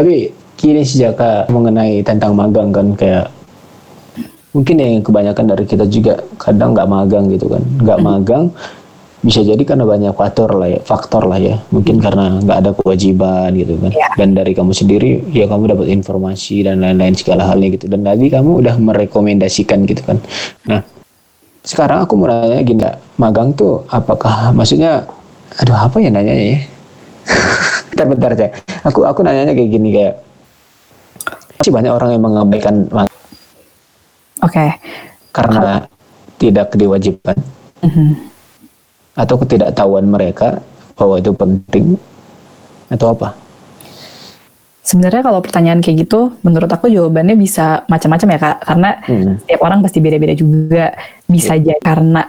Tapi gini sih Jaka mengenai tentang magang kan kayak mungkin yang kebanyakan dari kita juga kadang nggak magang gitu kan. Nggak Hmm. magang bisa jadi karena banyak faktor lah ya faktor lah ya. Mungkin karena nggak ada kewajiban gitu kan. Iya. dan dari kamu sendiri ya kamu dapat informasi dan lain-lain segala halnya gitu. Dan tadi kamu udah merekomendasikan gitu kan. Nah sekarang aku mau nanya gini magang tuh apakah maksudnya aduh apa ya nanya ya bentar bentar Cak. aku aku nanyanya kayak gini kayak masih banyak orang yang mengabaikan Oke. karena tidak diwajibkan Mhm. atau ketidaktahuan mereka bahwa itu penting atau apa? Sebenarnya kalau pertanyaan kayak gitu, menurut aku jawabannya bisa macam-macam ya kak, karena Hmm. setiap orang pasti beda-beda juga. Bisa jadi karena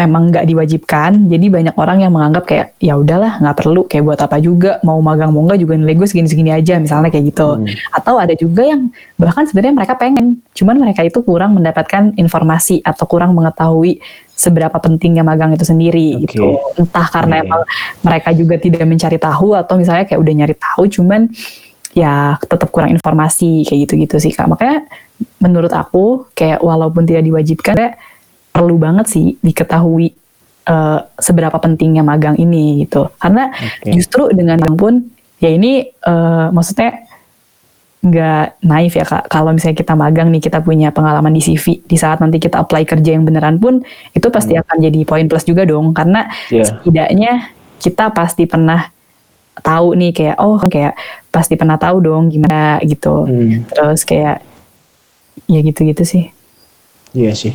memang nggak diwajibkan, jadi banyak orang yang menganggap kayak ya udahlah nggak perlu, kayak buat apa juga, mau magang mau nggak juga nilai gue segini-segini aja, misalnya kayak gitu. Hmm. Atau ada juga yang bahkan sebenarnya mereka pengen, cuman mereka itu kurang mendapatkan informasi atau kurang mengetahui seberapa pentingnya magang itu sendiri Oke. gitu. Entah karena Oke. emang mereka juga tidak mencari tahu atau misalnya kayak udah nyari tahu, cuman ya tetap kurang informasi kayak gitu-gitu sih kak. Makanya menurut aku kayak walaupun tidak diwajibkan, kayak perlu banget sih diketahui eh, seberapa pentingnya magang ini gitu. Karena Oke. justru dengan magang pun ya ini eh, maksudnya nggak naif ya kak. Kalau misalnya kita magang nih kita punya pengalaman di CV, di saat nanti kita apply kerja yang beneran pun itu pasti akan jadi poin plus juga dong. Karena Iya. setidaknya kita pasti pernah tahu nih kayak oh kayak pasti pernah tahu dong gimana gitu. Hmm, Terus kayak ya gitu-gitu sih. iya sih.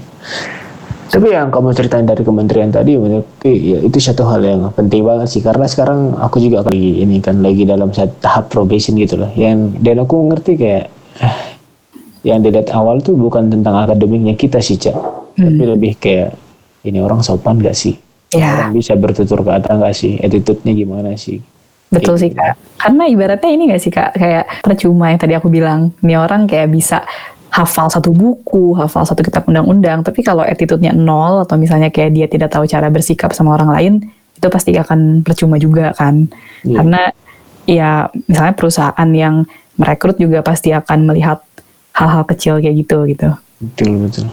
Tapi yang kamu ceritain dari kementerian tadi menurutku ya itu satu hal yang penting banget sih karena sekarang aku juga lagi ini kan lagi dalam tahap probation gitu loh. Yang dan aku ngerti kayak yang dilihat awal tuh bukan tentang akademiknya kita sih cak, tapi lebih kayak ini orang sopan gak sih? Ya. Orang bisa bertutur kata gak sih? Attitude-nya gimana sih? Betul sih gitu. kak. Karena ibaratnya ini gak sih kak, kayak percuma yang tadi aku bilang, ini orang kayak bisa hafal satu buku, hafal satu kitab undang-undang, tapi kalau attitude-nya nol atau misalnya kayak dia tidak tahu cara bersikap sama orang lain, itu pasti akan percuma juga kan. Iya. Karena ya misalnya perusahaan yang merekrut juga pasti akan melihat hal-hal kecil kayak gitu gitu. Betul betul.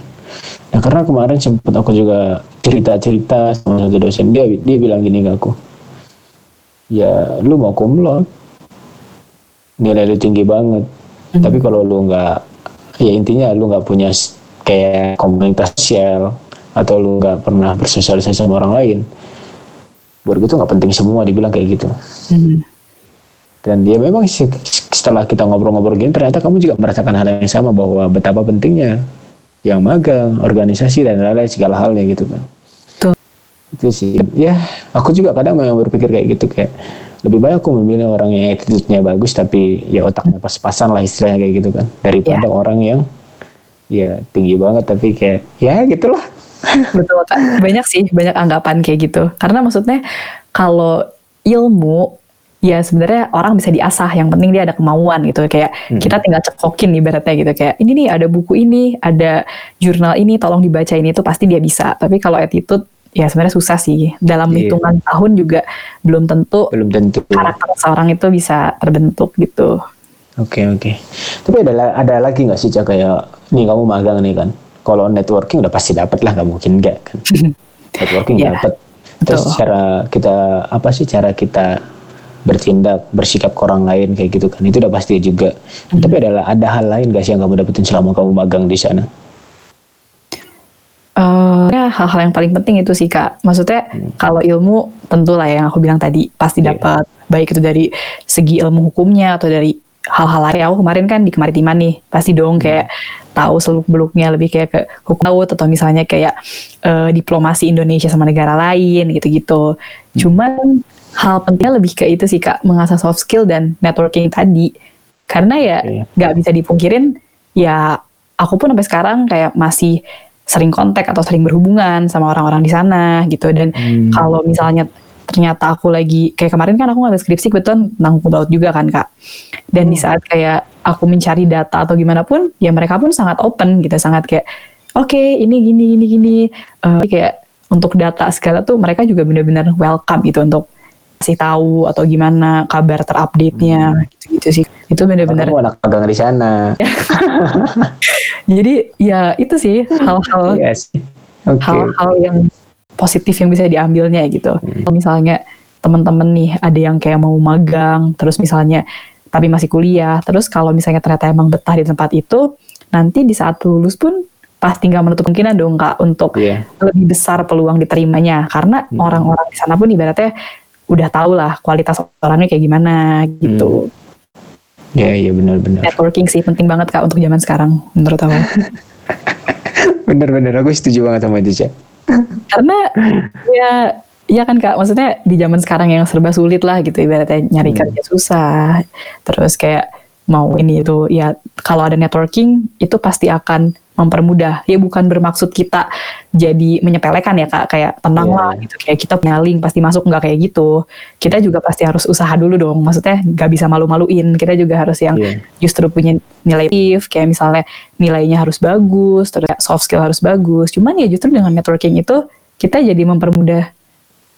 Nah karena kemarin sempat aku juga cerita-cerita sama satu dosen dia dia bilang gini ke aku, ya lu mau kumlot, nilai lu tinggi banget, tapi kalau lu nggak, ya intinya lu nggak punya kayak komunitas sosial atau lu nggak pernah bersosialisasi sama orang lain, buat gue tuh nggak penting semua dibilang kayak gitu. Hmm. Dan dia memang sih, setelah kita ngobrol-ngobrol gini ternyata kamu juga merasakan hal yang sama bahwa betapa pentingnya yang magang, organisasi dan lain-lain segala halnya gitu kan. Itu sih. Ya, aku juga kadang memang berpikir kayak gitu kayak lebih baik aku memilih orang yang attitude-nya bagus tapi ya otaknya pas-pasan lah istilahnya kayak gitu kan daripada orang yang ya tinggi banget tapi kayak ya gitulah. Betul Kak. Banyak sih, banyak anggapan kayak gitu. Karena maksudnya kalau ilmu ya sebenarnya orang bisa diasah, yang penting dia ada kemauan gitu. Kayak kita tinggal cekokin ibaratnya gitu kayak ini nih ada buku ini, ada jurnal ini tolong dibaca ini itu pasti dia bisa. Tapi kalau attitude ya sebenarnya susah sih. Dalam Iya. hitungan tahun juga belum tentu Belum tentu. karakter seorang itu bisa terbentuk gitu. Oke oke. Tapi ada ada lagi nggak sih Cak kayak nih kamu magang nih kan. Kalau networking udah pasti dapat lah, nggak mungkin nggak kan. networking Iya, dapat. Terus betul. cara kita apa sih cara kita bertindak bersikap ke orang lain kayak gitu kan itu udah pasti juga. Hmm. Tapi ada ada hal lain gak sih yang kamu dapetin selama kamu magang di sana? Eh, ya hal-hal yang paling penting itu sih kak. Maksudnya kalau ilmu tentu lah yang aku bilang tadi pasti Iya. dapat baik itu dari segi ilmu hukumnya atau dari hal-hal lain. Aku kemarin kan di kemaritiman nih pasti dong kayak tahu seluk beluknya lebih kayak ke hukum laut atau misalnya kayak eh, diplomasi Indonesia sama negara lain gitu-gitu. Cuman hal pentingnya lebih ke itu sih kak mengasah soft skill dan networking tadi. Karena ya Iya. nggak bisa dipungkirin ya aku pun sampai sekarang kayak masih sering kontak atau sering berhubungan sama orang-orang di sana gitu. Dan Hmm. kalau misalnya ternyata aku lagi kayak kemarin kan aku ngambil skripsi kebetulan tentang hukum laut juga kan kak. Dan di saat kayak aku mencari data atau gimana pun ya mereka pun sangat open gitu. Sangat kayak oke ini gini gini gini. Eh, kayak untuk data segala tuh mereka juga benar-benar welcome gitu untuk kasih tahu atau gimana kabar terupdate-nya gitu-gitu sih itu benar-benar Kamu anak magang di sana. jadi ya itu sih hal-hal Yes. Oke. hal-hal yang positif yang bisa diambilnya gitu. Kalau misalnya teman-teman nih ada yang kayak mau magang, terus misalnya tapi masih kuliah, terus kalau misalnya ternyata emang betah di tempat itu, nanti di saat lulus pun pasti nggak menutup kemungkinan dong kak untuk Iya. lebih besar peluang diterimanya karena Hmm. orang-orang di sana pun ibaratnya udah tahu lah kualitas orangnya kayak gimana gitu. Iya, iya benar-benar. Networking sih penting banget kak untuk zaman sekarang menurut aku. Benar-benar aku setuju banget sama itu, Cak. karena ya ya kan kak maksudnya di zaman sekarang yang serba sulit lah gitu ibaratnya nyari Hmm. kerja susah terus kayak mau ini itu ya kalau ada networking itu pasti akan mempermudah. Ya bukan bermaksud kita jadi menyepelekan ya kak. Kayak tenang Iya. lah gitu. Kayak kita punya link pasti masuk nggak kayak gitu. Kita juga pasti harus usaha dulu dong. Maksudnya nggak bisa malu-maluin. Kita juga harus yang Iya. justru punya nilai positif. Kayak misalnya nilainya harus bagus terus soft skill harus bagus. Cuman ya justru dengan networking itu kita jadi mempermudah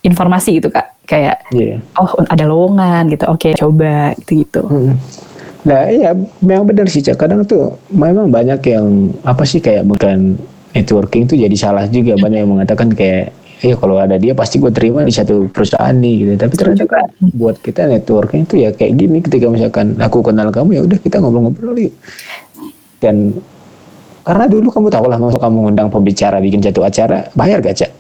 informasi gitu kak. Kayak Iya. oh ada lowongan gitu. Oke coba gitu gitu Mm. Nah iya memang benar sih Cak. Kadang tuh memang banyak yang apa sih kayak bukan networking itu jadi salah juga banyak yang mengatakan kayak ya kalau ada dia pasti gue terima di satu perusahaan nih gitu. Tapi ternyata kan buat kita networking itu ya kayak gini ketika misalkan aku kenal kamu ya udah kita ngobrol-ngobrol yuk. Dan karena dulu kamu tahu lah masuk kamu ngundang pembicara bikin satu acara bayar gak Cak?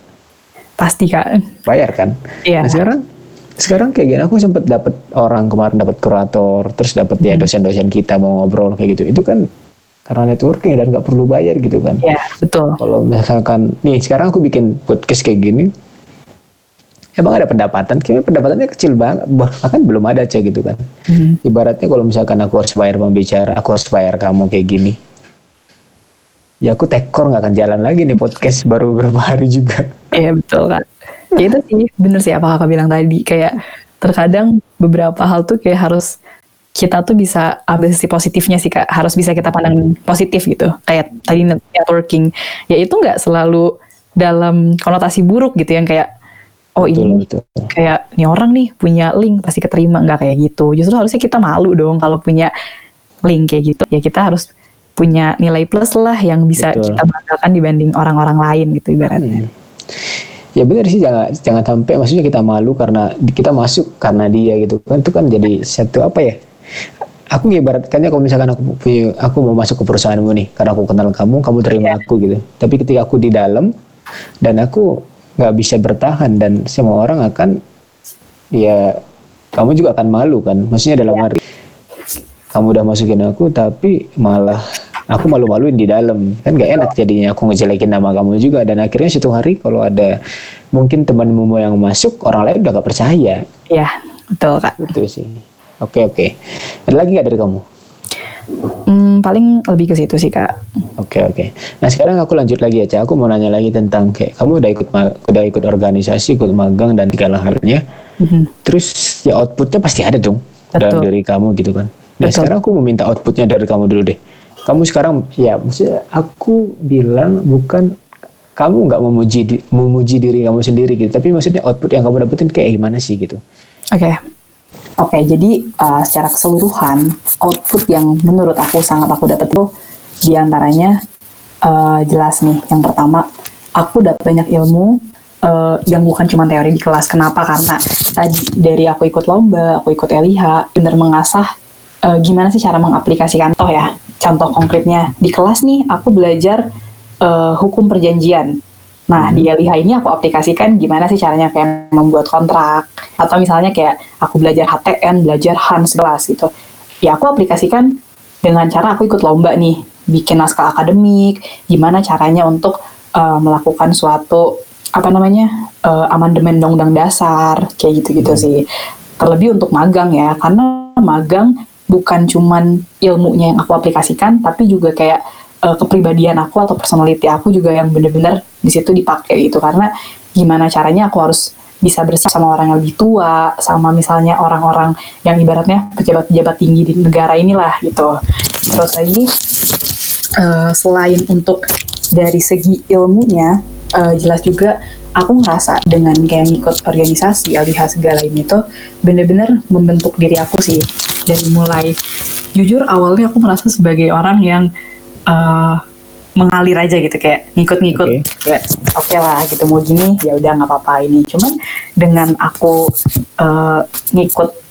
pasti kak Bayar kan? Iya. Nah sekarang sekarang kayak gini aku sempet dapat orang kemarin dapat kurator terus dapat ya dosen-dosen kita mau ngobrol kayak gitu. Itu kan karena networking dan nggak perlu bayar gitu kan. Ya betul. Kalau misalkan nih sekarang aku bikin podcast kayak gini emang ada pendapatan? Kayaknya pendapatannya kecil banget bahkan belum ada aja gitu kan. Hmm. ibaratnya kalau misalkan aku harus bayar pembicara aku harus bayar kamu kayak gini. Ya aku tekor nggak akan jalan lagi nih podcast baru beberapa hari juga. Iya betul kak. Ya itu sih bener sih apa kakak bilang tadi. Kayak terkadang beberapa hal tuh kayak harus kita tuh bisa ambil sisi positifnya sih kak. Harus bisa kita pandang positif gitu. Kayak tadi net- networking. Ya itu nggak selalu dalam konotasi buruk gitu yang kayak oh betul ini betul kayak nih orang nih punya link pasti keterima. Nggak kayak gitu. Justru harusnya kita malu dong kalau punya link kayak gitu. Ya kita harus punya nilai plus lah yang bisa Betul. kita banggakan dibanding orang-orang lain gitu ibaratnya. Hmm. Ya benar sih jangan jangan sampai maksudnya kita malu karena kita masuk karena dia gitu kan itu kan jadi satu apa ya? Aku ibaratkannya kalau misalkan aku punya- aku mau masuk ke perusahaanmu nih karena aku kenal kamu, kamu terima Iya. aku gitu. Tapi ketika aku di dalam dan aku nggak bisa bertahan dan semua orang akan ya kamu juga akan malu kan? Maksudnya dalam Iya. arti kamu udah masukin aku tapi malah aku malu-maluin di dalam. Kan gak enak jadinya aku ngejelekin nama kamu juga. Dan akhirnya suatu hari kalau ada mungkin temanmu yang masuk orang lain udah gak percaya. Ya betul kak. Itu sih. Oke oke. Ada lagi gak dari kamu? Hmm, paling lebih ke situ sih kak. oke oke. Nah sekarang aku lanjut lagi aja. Aku mau nanya lagi tentang kayak kamu udah ikut udah ikut organisasi ikut magang dan segala halnya. Mhm. terus ya outputnya pasti ada dong dalam diri kamu gitu kan. Nah Betul. sekarang aku mau minta outputnya dari kamu dulu deh. Kamu sekarang ya maksudnya aku bilang bukan kamu nggak memuji di- memuji diri kamu sendiri gitu, tapi maksudnya output yang kamu dapetin kayak gimana sih gitu? Oke. Oke, jadi uh, secara keseluruhan output yang menurut aku sangat aku dapat itu di antaranya uh, jelas nih. Yang pertama, aku dapat banyak ilmu uh, yang bukan cuma teori di kelas. Kenapa? Karena tadi dari aku ikut lomba, aku ikut LIH, bener mengasah uh, gimana sih cara mengaplikasikan. Toh ya, contoh konkretnya di kelas nih aku belajar uh, hukum perjanjian. Nah, di LIH ini aku aplikasikan gimana sih caranya kayak membuat kontrak atau misalnya kayak aku belajar HTN, belajar HAN sekelas gitu. Ya aku aplikasikan dengan cara aku ikut lomba nih, bikin naskah akademik, gimana caranya untuk uh, melakukan suatu apa namanya uh, amandemen undang-undang dasar kayak gitu-gitu sih. Terlebih untuk magang ya, karena magang bukan cuman ilmunya yang aku aplikasikan, tapi juga kayak uh, kepribadian aku atau personality aku juga yang bener-bener di situ dipakai gitu. Karena gimana caranya aku harus bisa bersama sama orang yang lebih tua sama misalnya orang-orang yang ibaratnya pejabat-pejabat tinggi di negara inilah gitu. Terus lagi uh, selain untuk dari segi ilmunya eh, jelas juga aku ngerasa dengan kayak ngikut organisasi LDH segala ini tuh bener-bener membentuk diri aku sih. Dari mulai jujur awalnya aku merasa sebagai orang yang eh, mengalir aja gitu kayak ngikut-ngikut. Oke. kayak oke lah gitu mau gini ya udah nggak apa-apa ini. Cuman dengan aku eh, ngikut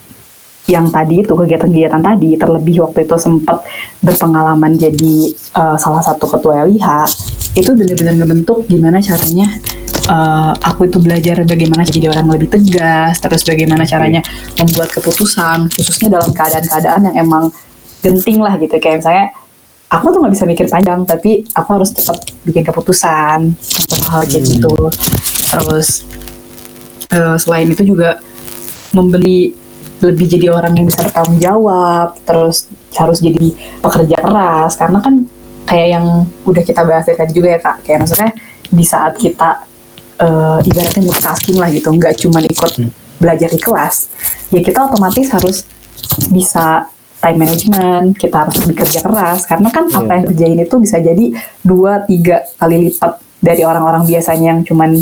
yang tadi itu kegiatan-kegiatan tadi terlebih waktu itu sempat berpengalaman jadi eh, salah satu ketua LIH itu benar-benar ngebentuk gimana caranya eh, aku itu belajar bagaimana jadi orang lebih tegas terus bagaimana caranya membuat keputusan khususnya dalam keadaan-keadaan yang emang genting lah gitu. Kayak misalnya aku tuh nggak bisa mikir panjang tapi aku harus cepat bikin keputusan untuk hal kayak gitu. Terus eh, selain itu juga membeli lebih jadi orang yang bisa bertanggung jawab terus harus jadi pekerja keras karena kan kayak yang udah kita bahas dari tadi juga ya kak. Kayak maksudnya di saat kita eh, ibaratnya multitasking lah gitu nggak cuma ikut belajar di kelas ya kita otomatis harus bisa time management kita harus bekerja keras karena kan apa yang kerjain itu bisa jadi dua tiga kali lipat dari orang-orang biasanya yang cuman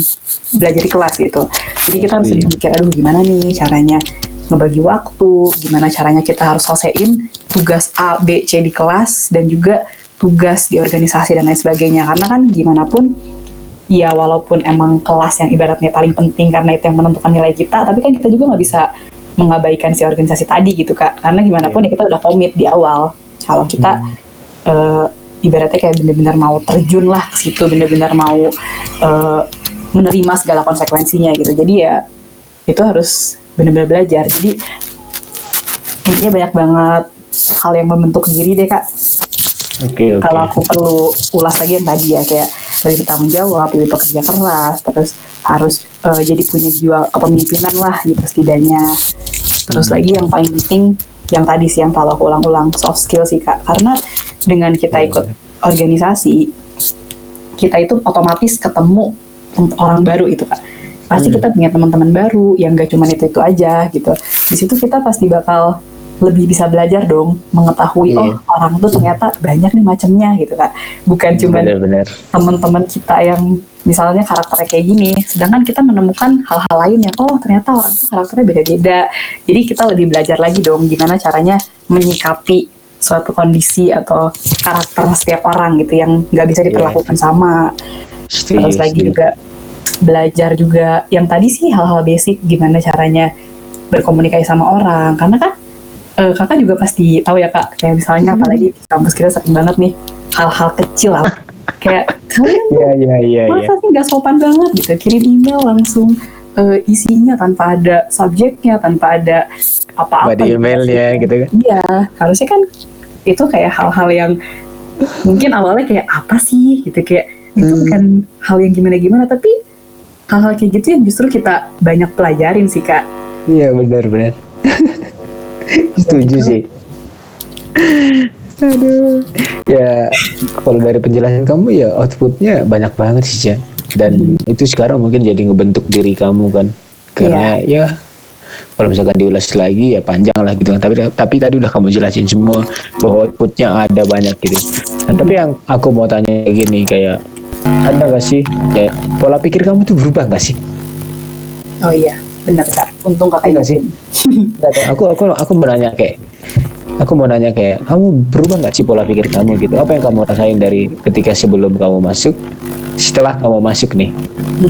belajar di kelas gitu. Jadi kita harus Iya. mikir aduh gimana nih caranya ngebagi waktu gimana caranya kita harus selesaiin tugas A B C di kelas dan juga tugas di organisasi dan lain sebagainya. Karena kan gimana pun ya walaupun emang kelas yang ibaratnya paling penting karena itu yang menentukan nilai kita tapi kan kita juga nggak bisa mengabaikan si organisasi tadi gitu kak. Karena gimana pun ya kita udah komit di awal. Kalau kita eh, ibaratnya kayak bener-bener mau terjun lah ke situ bener-bener mau eh, menerima segala konsekuensinya gitu. Jadi ya itu harus bener-bener belajar jadi intinya banyak banget hal yang membentuk diri deh kak Oke oke. kalau aku perlu ulas lagi yang tadi ya kayak lebih bertanggung jawab, lebih bekerja keras, terus harus eh, jadi punya jiwa kepemimpinan lah gitu setidaknya. Terus lagi yang paling penting yang tadi sih yang kalau aku ulang-ulang soft skill sih kak, karena dengan kita ikut organisasi kita itu otomatis ketemu tem- orang baru itu kak. Pasti kita punya teman-teman baru yang gak cuma itu itu aja gitu. Di situ kita pasti bakal lebih bisa belajar dong mengetahui Iya. oh orang tuh ternyata banyak nih macamnya gitu kak. Bukan cuma teman-teman kita yang misalnya karakternya kayak gini sedangkan kita menemukan hal-hal lain yang oh ternyata orang tuh karakternya beda-beda. Jadi kita lebih belajar lagi dong gimana caranya menyikapi suatu kondisi atau karakter setiap orang gitu yang nggak bisa diperlakukan sama. Setuju, terus lagi juga belajar juga yang tadi sih hal-hal basic gimana caranya berkomunikasi sama orang. Karena kan eh, kakak juga pasti tahu ya kak. Kayak misalnya apalagi di kampus kita sering banget nih hal-hal kecil lah kayak kalian Iya iya iya iya. masa sih nggak sopan banget? Gitu. Kirim email langsung eh, isinya tanpa ada subjeknya tanpa ada apa-apa. Body emailnya gitu kan. Iya, harusnya kan itu kayak hal-hal yang mungkin awalnya kayak apa sih? Gitu kayak itu Hmm. bukan hal yang gimana-gimana tapi hal-hal kayak gitu yang justru kita banyak pelajarin sih kak. Iya benar benar. Setuju sih. Aduh. Ya kalau dari penjelasan kamu ya outputnya banyak banget sih Jan. Dan itu sekarang mungkin jadi ngebentuk diri kamu kan. Karena ya kalau misalkan diulas lagi ya panjang lah gitu kan. Tapi tapi tadi udah kamu jelasin semua bahwa outputnya ada banyak gitu. Nah, tapi yang aku mau tanya gini kayak ada gak sih? Kayak pola pikir kamu tuh berubah gak sih? Oh iya, benar kak. Untung kakak Iya nggak sih? Aku aku aku mau nanya kayak aku mau nanya kayak kamu berubah nggak sih pola pikir kamu gitu? Apa yang kamu rasain dari ketika sebelum kamu masuk setelah kamu masuk nih?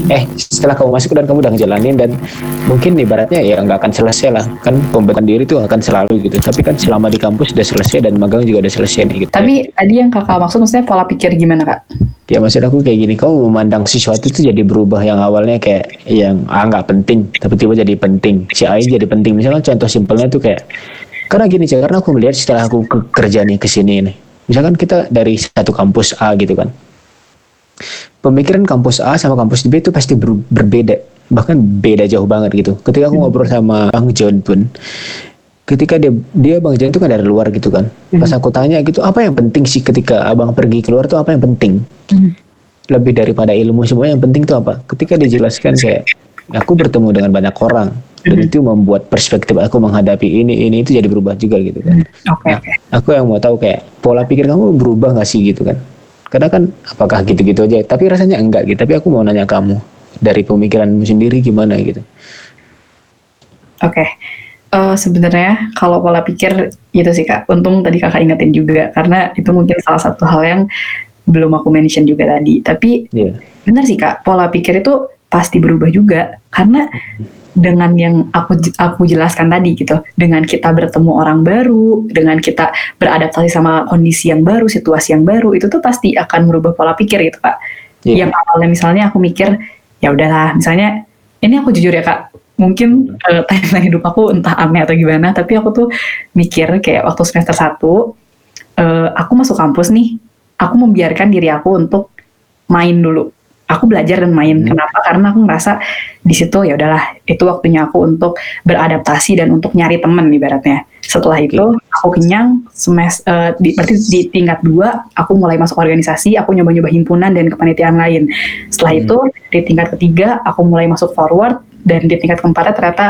Eh setelah kamu masuk dan kamu udah ngejalanin dan mungkin ibaratnya ya nggak akan selesai lah. Kan pembentukan diri itu akan selalu gitu. Tapi kan selama di kampus udah selesai dan magang juga udah selesai nih gitu. Tapi tadi yang kakak maksud maksudnya pola pikir gimana kak? Ya maksud aku kayak gini kamu memandang sesuatu itu jadi berubah yang awalnya kayak yang ah nggak penting tapi tiba jadi penting. Si A jadi penting. Misalnya contoh simpelnya tuh kayak karena gini sih karena aku melihat setelah aku ke, kerja nih ke sini nih misalkan kita dari satu kampus A gitu kan. Pemikiran kampus A sama kampus B itu pasti ber- berbeda. Bahkan beda jauh banget gitu. Ketika aku ngobrol sama Bang John pun ketika dia dia Bang John itu kan dari luar gitu kan. Pas aku tanya gitu apa yang penting sih ketika abang pergi keluar tuh apa yang penting? Lebih daripada ilmu semua yang penting tuh apa? Ketika dijelaskan kayak aku bertemu dengan banyak orang. Dan itu membuat perspektif aku menghadapi ini ini itu jadi berubah juga gitu kan. Oke Nah, aku yang mau tahu kayak pola pikir kamu berubah gak sih gitu kan? Karena kan apakah gitu-gitu aja? Tapi rasanya enggak gitu. Tapi aku mau nanya kamu dari pemikiranmu sendiri gimana gitu. Oke. Eh, sebenarnya kalau pola pikir itu sih kak, untung tadi kakak ingetin juga karena itu mungkin salah satu hal yang belum aku mention juga tadi. Tapi Iya. benar sih kak, pola pikir itu pasti berubah juga karena dengan yang aku aku jelaskan tadi gitu, dengan kita bertemu orang baru, dengan kita beradaptasi sama kondisi yang baru, situasi yang baru, itu tuh pasti akan merubah pola pikir gitu kak. Iya. Yang awalnya misalnya aku mikir ya udahlah, misalnya ini aku jujur ya kak, mungkin eh, timeline hidup aku entah aneh atau gimana, tapi aku tuh mikir kayak waktu semester 1 eh, aku masuk kampus nih, aku membiarkan diri aku untuk main dulu. Aku belajar dan main. Hmm. Kenapa? Karena aku ngerasa di situ ya udahlah, itu waktunya aku untuk beradaptasi dan untuk nyari temen ibaratnya. Setelah itu aku kenyang semester di berarti di tingkat dua aku mulai masuk organisasi, aku nyoba-nyoba himpunan dan kepanitiaan lain. Setelah Hmm. itu di tingkat ketiga aku mulai masuk forward dan di tingkat keempatnya ternyata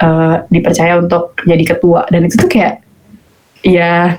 eh, dipercaya untuk jadi ketua. Dan itu tuh kayak ya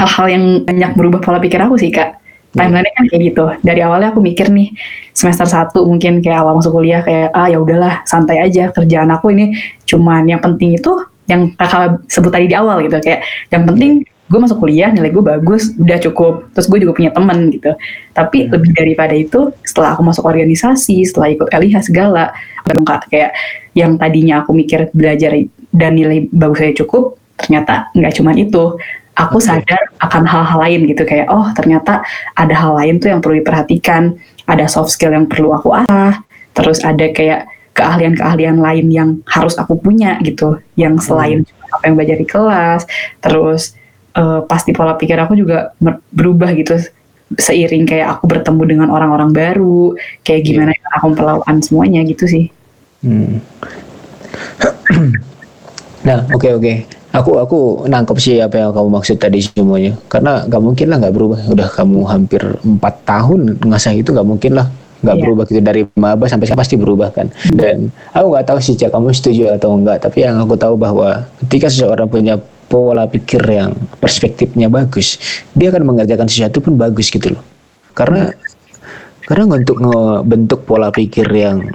hal-hal yang banyak berubah pola pikir aku sih kak. Timeline kan kayak gitu. Dari awalnya aku mikir nih semester 1 mungkin kayak awal masuk kuliah kayak ah ya udahlah santai aja kerjaan aku ini cuman yang penting itu yang kakak sebut tadi di awal gitu. Kayak yang penting gue masuk kuliah nilai gue bagus udah cukup. Terus gue juga punya temen gitu. Tapi lebih daripada itu setelah aku masuk organisasi setelah ikut LIH segala baru kak? Kayak yang tadinya aku mikir belajar dan nilai bagusnya cukup ternyata nggak cuman itu. Aku sadar akan hal-hal lain gitu kayak oh ternyata ada hal lain tuh yang perlu diperhatikan. Ada soft skill yang perlu aku asah terus ada kayak keahlian-keahlian lain yang harus aku punya gitu yang selain apa yang belajar di kelas. Terus eh, pasti pola pikir aku juga berubah gitu seiring kayak aku bertemu dengan orang-orang baru kayak Iya. gimana cara aku memperlakukan semuanya gitu sih Hmm. nah, oke oke. Aku aku nangkep sih apa yang kamu maksud tadi semuanya. Karena nggak mungkin lah nggak berubah. Udah kamu hampir empat tahun ngasah itu nggak mungkin lah nggak Iya. berubah gitu dari maba sampai sekarang pasti berubah kan. Dan aku nggak tahu sih Cak, kamu setuju atau enggak. Tapi yang aku tahu bahwa ketika seseorang punya pola pikir yang perspektifnya bagus, dia akan mengerjakan sesuatu pun bagus gitu loh. Karena karena untuk ngebentuk pola pikir yang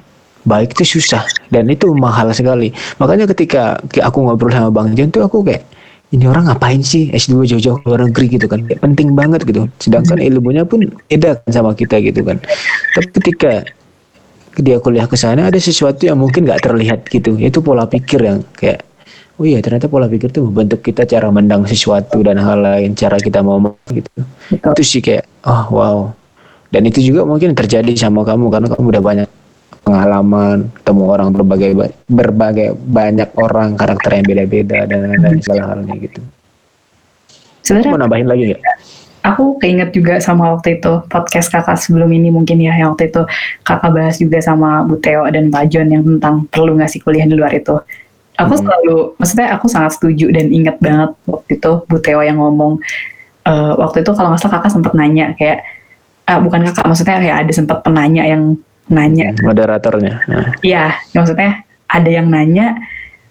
baik itu susah dan itu mahal sekali. Makanya ketika ke- aku ngobrol sama Bang Jan tuh aku kayak ini orang ngapain sih S2 jauh-jauh luar negeri gitu kan. Kayak penting banget gitu. Sedangkan ilmunya pun beda kan sama kita gitu kan. Tapi ketika dia kuliah ke sana ada sesuatu yang mungkin nggak terlihat gitu. Itu pola pikir yang kayak oh iya ternyata pola pikir tuh membentuk kita cara mendang sesuatu dan hal lain, cara kita mau gitu Betul. itu sih kayak oh wow dan itu juga mungkin terjadi sama kamu karena kamu udah banyak pengalaman ketemu orang berbagai ba- berbagai banyak orang karakter yang beda-beda dan lain-lain segala halnya gitu sebenarnya mau nambahin lagi nggak aku keinget juga sama waktu itu podcast kakak sebelum ini mungkin ya yang waktu itu kakak bahas juga sama Bu Teo dan Pak John yang tentang perlu ngasih kuliah di luar itu. Aku Hmm. selalu, maksudnya aku sangat setuju dan inget banget waktu itu Bu Teo yang ngomong eh, waktu itu kalau nggak salah kakak sempat nanya kayak ah, bukan kakak maksudnya kayak ada sempat penanya yang nanya moderatornya nah, Iya, maksudnya ada yang nanya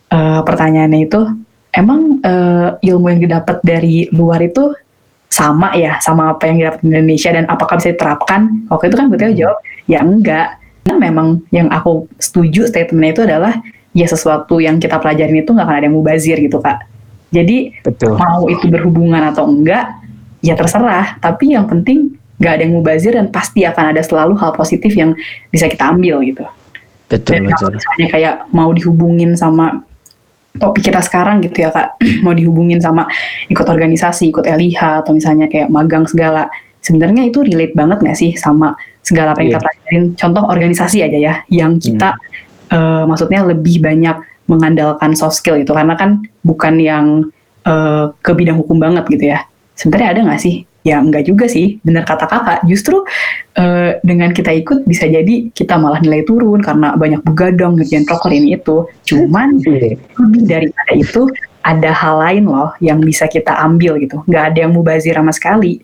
eh, pertanyaannya itu emang eh, ilmu yang didapat dari luar itu sama ya sama apa yang didapat di Indonesia dan apakah bisa diterapkan? Waktu itu kan Buteo jawab ya enggak. Nah, memang yang aku setuju statementnya itu adalah ya sesuatu yang kita pelajarin itu nggak akan ada yang mubazir gitu kak. Jadi betul mau itu berhubungan atau enggak ya terserah. Tapi yang penting nggak ada yang mubazir dan pasti akan ada selalu hal positif yang bisa kita ambil gitu. betul Dan kalau betul misalnya kayak mau dihubungin sama topik kita sekarang gitu ya kak, mau dihubungin sama ikut organisasi, ikut LIH atau misalnya kayak magang segala, sebenarnya itu relate banget nggak sih sama segala apa yang kita Iya. pelajarin? Contoh organisasi aja ya, yang kita eh, maksudnya lebih banyak mengandalkan soft skill itu karena kan bukan yang eh, ke bidang hukum banget gitu ya. Sebenarnya ada nggak sih? Ya enggak juga sih, benar kata kakak. Justru eh, dengan kita ikut bisa jadi kita malah nilai turun karena banyak begadang ngerjain proker ini itu. Cuman Iya. lebih daripada itu ada hal lain loh yang bisa kita ambil gitu. Nggak ada yang mubazir sama sekali.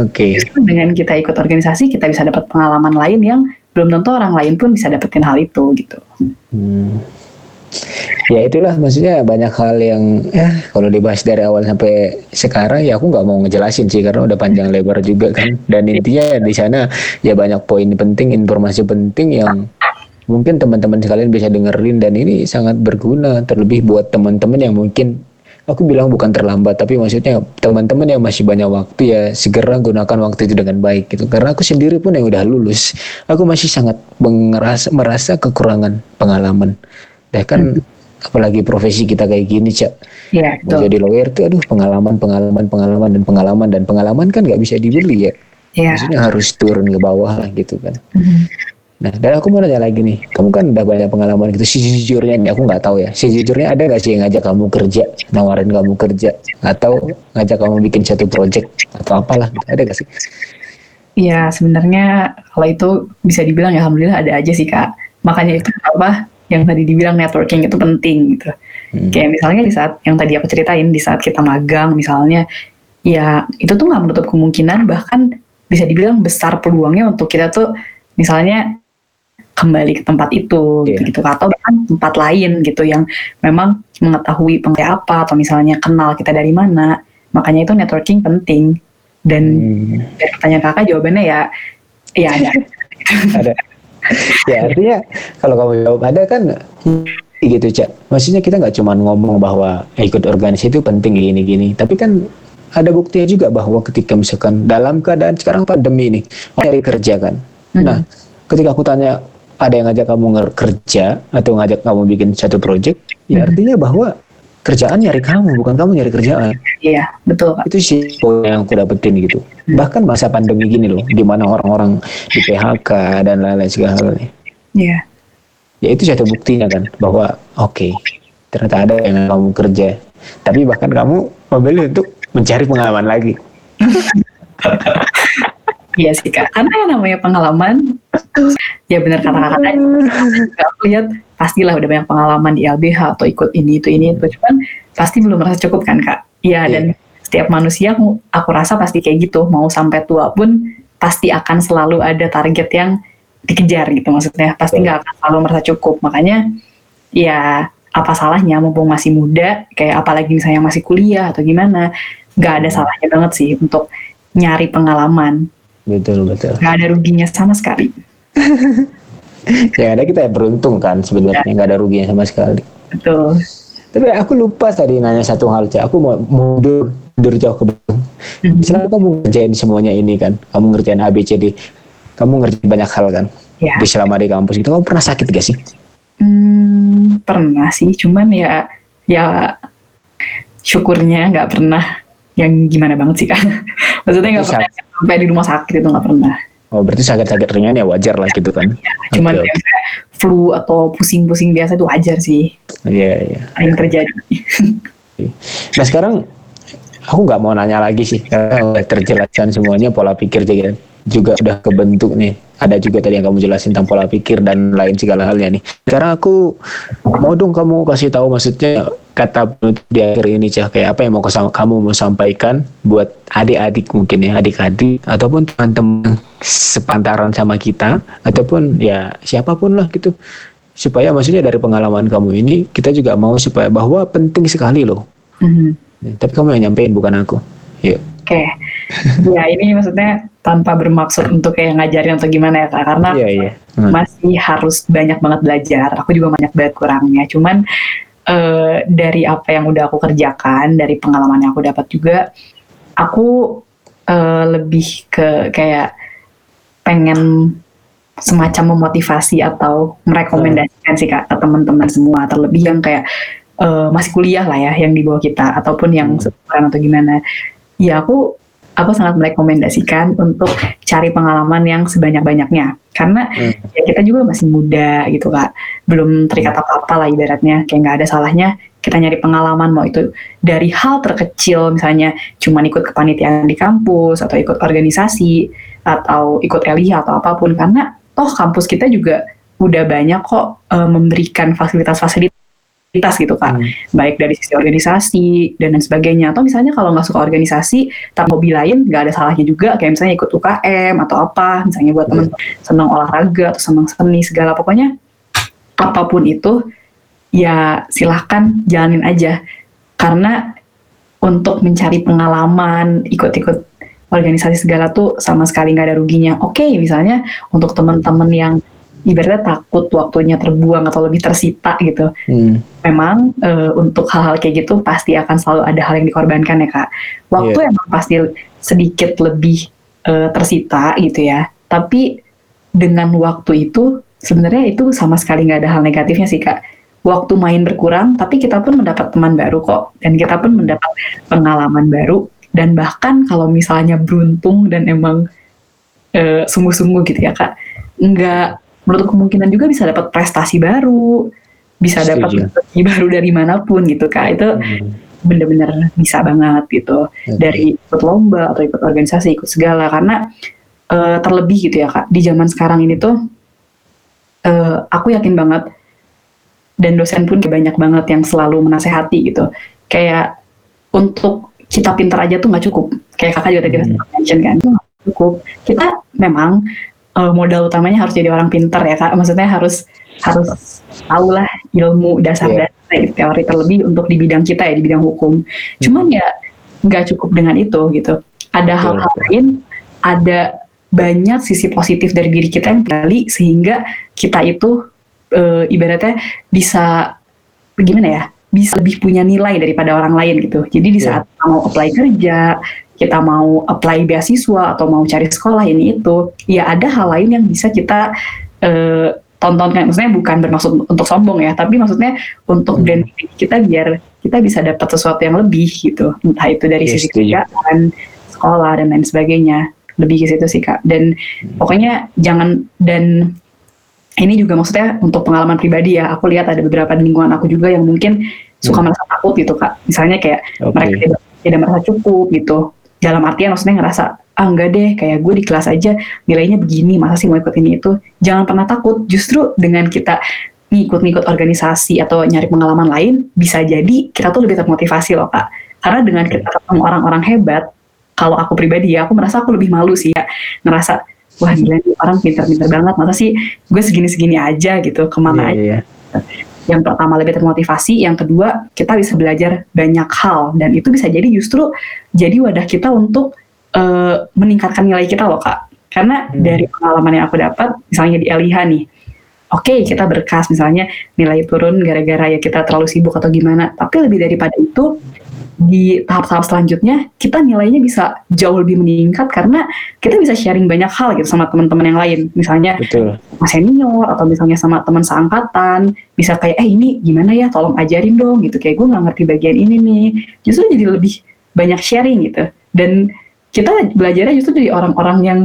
oke Justru dengan kita ikut organisasi kita bisa dapat pengalaman lain yang belum tentu orang lain pun bisa dapetin hal itu gitu. Hmm. ya itulah maksudnya banyak hal yang ya kalau dibahas dari awal sampai sekarang ya aku nggak mau ngejelasin sih karena udah panjang lebar juga kan dan intinya di sana ya banyak poin penting informasi penting yang mungkin teman-teman sekalian bisa dengerin dan ini sangat berguna terlebih buat teman-teman yang mungkin aku bilang bukan terlambat tapi maksudnya teman-teman yang masih banyak waktu ya segera gunakan waktu itu dengan baik gitu. Karena aku sendiri pun yang udah lulus aku masih sangat merasa merasa kekurangan pengalaman. Dan kan apalagi profesi kita kayak gini cak. Iya, mau jadi lawyer tuh aduh pengalaman pengalaman pengalaman dan pengalaman dan pengalaman kan nggak bisa dibeli ya. Iya. maksudnya harus turun ke bawah lah gitu kan. Mhm. Nah dan aku mau nanya lagi nih kamu kan udah banyak pengalaman gitu sejujurnya nih aku nggak tahu ya sejujurnya ada nggak sih yang ngajak kamu kerja nawarin kamu kerja atau ngajak kamu bikin satu project atau apalah gitu. ada nggak sih Iya, sebenarnya kalau itu bisa dibilang ya alhamdulillah ada aja sih kak. Makanya itu apa yang tadi dibilang networking itu penting gitu. Hmm. Kayak misalnya di saat yang tadi aku ceritain di saat kita magang misalnya, ya itu tuh nggak menutup kemungkinan bahkan bisa dibilang besar peluangnya untuk kita tuh misalnya kembali ke tempat itu Iya. gitu atau bahkan tempat lain gitu yang memang mengetahui pengen apa atau misalnya kenal kita dari mana. Makanya itu networking penting. Dan Hmm. dari pertanyaan kakak jawabannya ya ya ada. Ada. Ya artinya kalau kamu jawab ada kan gitu cak. Maksudnya kita nggak cuma ngomong bahwa ikut organisasi itu penting gini gini. Tapi kan ada buktinya juga bahwa ketika misalkan dalam keadaan sekarang pandemi ini cari kerja kan. Nah ketika aku tanya ada yang ngajak kamu kerja atau ngajak kamu bikin satu project ya artinya bahwa kerjaan nyari kamu bukan kamu nyari kerjaan. Iya betul kak itu sih poin yang aku dapetin gitu. Bahkan masa pandemi gini loh di mana orang-orang di PHK dan lain-lain segala halnya iya. Ya itu satu buktinya kan bahwa oke ternyata ada yang kamu kerja. Tapi bahkan kamu memilih untuk mencari pengalaman lagi iya sih kak. Karena yang namanya pengalaman ya benar kata kakak tadi. Nggak, aku lihat pastilah udah banyak pengalaman di LBH atau ikut ini itu ini itu. Cuman pasti belum merasa cukup kan kak? Iya dan setiap manusia aku, aku rasa pasti kayak gitu. Mau sampai tua pun pasti akan selalu ada target yang dikejar gitu maksudnya. Pasti nggak akan selalu merasa cukup. Makanya ya apa salahnya mumpung masih muda kayak apalagi misalnya masih kuliah atau gimana nggak ada salahnya banget sih untuk nyari pengalaman betul betul. Nggak ada ruginya sama sekali. Yang ada kita ya beruntung kan sebenarnya nggak ada ruginya sama sekali. Betul. Tapi aku lupa tadi nanya satu hal cak. Aku mau mundur mundur jauh ke belakang. Mhm. Misalnya kamu ngerjain semuanya ini kan kamu ngerjain ABCD kamu ngerjain banyak hal kan ya. di selama di kampus itu kamu pernah sakit gak sih? Hmm, pernah sih. Cuman ya ya syukurnya nggak pernah. Yang gimana banget sih kan maksudnya nggak pernah sampai di rumah sakit itu nggak pernah. Oh berarti sakit-sakit ringan ya wajar lah gitu kan? Cuman Oke, yang kayak flu atau pusing-pusing biasa itu wajar sih. Iya iya. Yang terjadi. Nah sekarang aku nggak mau nanya lagi sih karena udah terjelaskan semuanya pola pikir juga juga udah kebentuk nih. Ada juga tadi yang kamu jelasin tentang pola pikir dan lain segala halnya nih. Sekarang aku mau dong kamu kasih tahu maksudnya kata penutup di akhir ini cah kayak apa yang mau kamu mau sampaikan buat adik-adik mungkin ya adik-adik ataupun teman-teman sepantaran sama kita ataupun ya siapa pun lah gitu supaya maksudnya dari pengalaman kamu ini kita juga mau supaya bahwa penting sekali loh Mhm. Ya, tapi kamu yang nyampein bukan aku. Yuk. Oke, ya ini maksudnya tanpa bermaksud untuk kayak ngajarin atau gimana ya kak, karena Iya iya. Hmm. masih harus banyak banget belajar. Aku juga banyak banget kurangnya. Cuman eh, dari apa yang udah aku kerjakan, dari pengalaman yang aku dapat juga, aku eh, lebih ke kayak pengen semacam memotivasi atau merekomendasikan sih kak ke teman-teman semua, terlebih yang kayak eh, masih kuliah lah ya, yang di bawah kita ataupun yang Hmm. seumuran atau gimana. Ya aku aku sangat merekomendasikan untuk cari pengalaman yang sebanyak-banyaknya. Karena Hmm. ya kita juga masih muda gitu kak. Belum terikat apa-apa lah ibaratnya. Kayak nggak ada salahnya kita nyari pengalaman mau itu dari hal terkecil misalnya cuman ikut kepanitiaan di kampus atau ikut organisasi atau ikut LIH atau apa pun. Karena toh kampus kita juga udah banyak kok eh, memberikan fasilitas-fasilitas gitu kak. Hmm. baik dari sisi organisasi dan lain sebagainya. Atau misalnya kalau nggak suka organisasi tapi hobi lain nggak ada salahnya juga. Kayak misalnya ikut UKM atau apa. Misalnya buat temen senang olahraga atau senang seni segala. Pokoknya apa pun itu ya silahkan jalanin aja. Karena untuk mencari pengalaman ikut-ikut organisasi segala tuh sama sekali nggak ada ruginya. Oke misalnya untuk teman-teman yang ibaratnya takut waktunya terbuang atau lebih tersita gitu Hmm. memang eh, untuk hal-hal kayak gitu pasti akan selalu ada hal yang dikorbankan ya kak. Waktu Iya. emang pasti sedikit lebih eh, tersita gitu ya. Tapi dengan waktu itu sebenarnya itu sama sekali nggak ada hal negatifnya sih kak. Waktu main berkurang, tapi kita pun mendapat teman baru kok, dan kita pun mendapat pengalaman baru. Dan bahkan kalau misalnya beruntung dan emang eh, sungguh-sungguh gitu ya kak, nggak menurut kemungkinan juga bisa dapat prestasi baru, bisa dapat rezeki baru dari mana pun gitu kak. Itu Hmm. bener-bener bisa banget gitu Oke. dari ikut lomba atau ikut organisasi ikut segala karena eh, terlebih gitu ya kak di zaman sekarang ini tuh eh, aku yakin banget dan dosen pun banyak banget yang selalu menasehati gitu kayak untuk kita pintar aja tuh nggak cukup kayak kakak juga tadi Hmm. mention kan itu cukup kita memang eh, modal utamanya harus jadi orang pintar ya kak. Maksudnya harus harus tahu lah ilmu dasar Iya. dasar teori terlebih untuk di bidang kita ya di bidang hukum. Cuman ya nggak cukup dengan itu gitu. Ada hal-hal lain ada banyak sisi positif dari diri kita yang kali sehingga kita itu eh, ibaratnya bisa gimana ya bisa lebih punya nilai daripada orang lain gitu. Jadi di Iya. saat kita mau apply kerja kita mau apply beasiswa atau mau cari sekolah ini itu ya ada hal lain yang bisa kita eh, tonton kan maksudnya bukan bermaksud untuk sombong ya tapi maksudnya untuk Hmm. branding diri kita biar kita bisa dapat sesuatu yang lebih gitu. Entah itu dari Iya, sisi kerjaan sekolah dan lain sebagainya. Lebih ke situ sih kak. Dan pokoknya jangan dan ini juga maksudnya untuk pengalaman pribadi ya. Aku lihat ada beberapa lingkungan aku juga yang mungkin suka Hmm. merasa takut gitu kak. Misalnya kayak Oke. mereka tidak, tidak merasa cukup gitu dalam artian maksudnya ngerasa ah enggak deh kayak gue di kelas aja nilainya begini masa sih mau ikut ini itu? Jangan pernah takut justru dengan kita ngikut-ngikut organisasi atau nyari pengalaman lain bisa jadi kita tuh lebih termotivasi loh kak. Karena dengan kita ketemu orang-orang hebat kalau aku pribadi ya aku merasa aku lebih malu sih ya ngerasa wah gila nih orang pinter-pinter banget masa sih gue segini-segini aja gitu ke mana Iya, aja? iya. Yang pertama lebih termotivasi, yang kedua kita bisa belajar banyak hal dan itu bisa jadi justru jadi wadah kita untuk eh, meningkatkan nilai kita loh kak. Karena Hmm. dari pengalaman yang aku dapat, misalnya di LIH nih, oke kita berkas misalnya nilai turun gara-gara ya kita terlalu sibuk atau gimana, tapi lebih daripada itu di tahap-tahap selanjutnya kita nilainya bisa jauh lebih meningkat karena kita bisa sharing banyak hal gitu sama teman-teman yang lain. Misalnya Betul. sama senior atau misalnya sama teman seangkatan bisa kayak eh ini gimana ya? Tolong ajarin dong gitu. Kayak gue nggak ngerti bagian ini nih. Justru jadi lebih banyak sharing gitu. Dan kita belajarnya justru dari orang-orang yang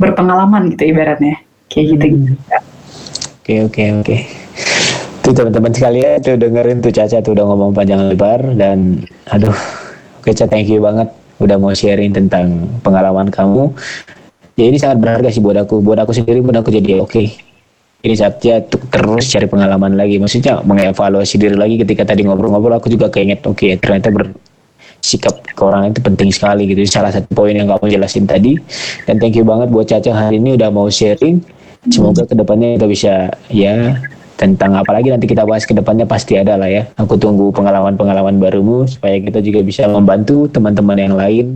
berpengalaman gitu ibaratnya. Kayak gitu. Gitu Oke oke oke. Tuh teman-teman sekalian tuh dengerin tuh Caca tuh udah ngomong panjang lebar dan aduh oke Caca thank you banget udah mau sharing tentang pengalaman kamu. Ya ini sangat berharga sih buat aku. Buat aku sendiri pun aku jadi oke. Ini saatnya tuh terus cari pengalaman lagi. Maksudnya mengevaluasi diri lagi ketika tadi ngobrol-ngobrol aku juga keinget oke ternyata ber sikap ke orang itu penting sekali gitu. Salah satu poin yang kamu jelasin tadi. Dan thank you banget buat Caca hari ini udah mau sharing. Semoga ke depannya kita bisa ya tentang apalagi nanti kita bahas ke depannya pasti ada lah ya. Aku tunggu pengalaman-pengalaman barumu supaya kita juga bisa membantu teman-teman yang lain.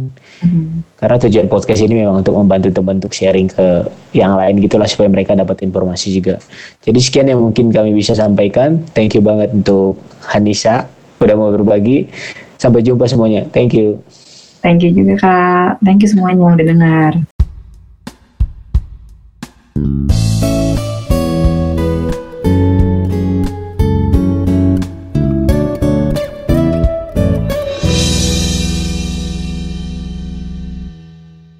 Karena tujuan podcast ini memang untuk membantu teman untuk sharing ke yang lain gitulah supaya mereka dapat informasi juga. Jadi sekian yang mungkin kami bisa sampaikan. Thank you banget untuk Hanisa udah mau berbagi. Sampai jumpa semuanya. Thank you. thank you juga kak thank you semuanya yang udah dengar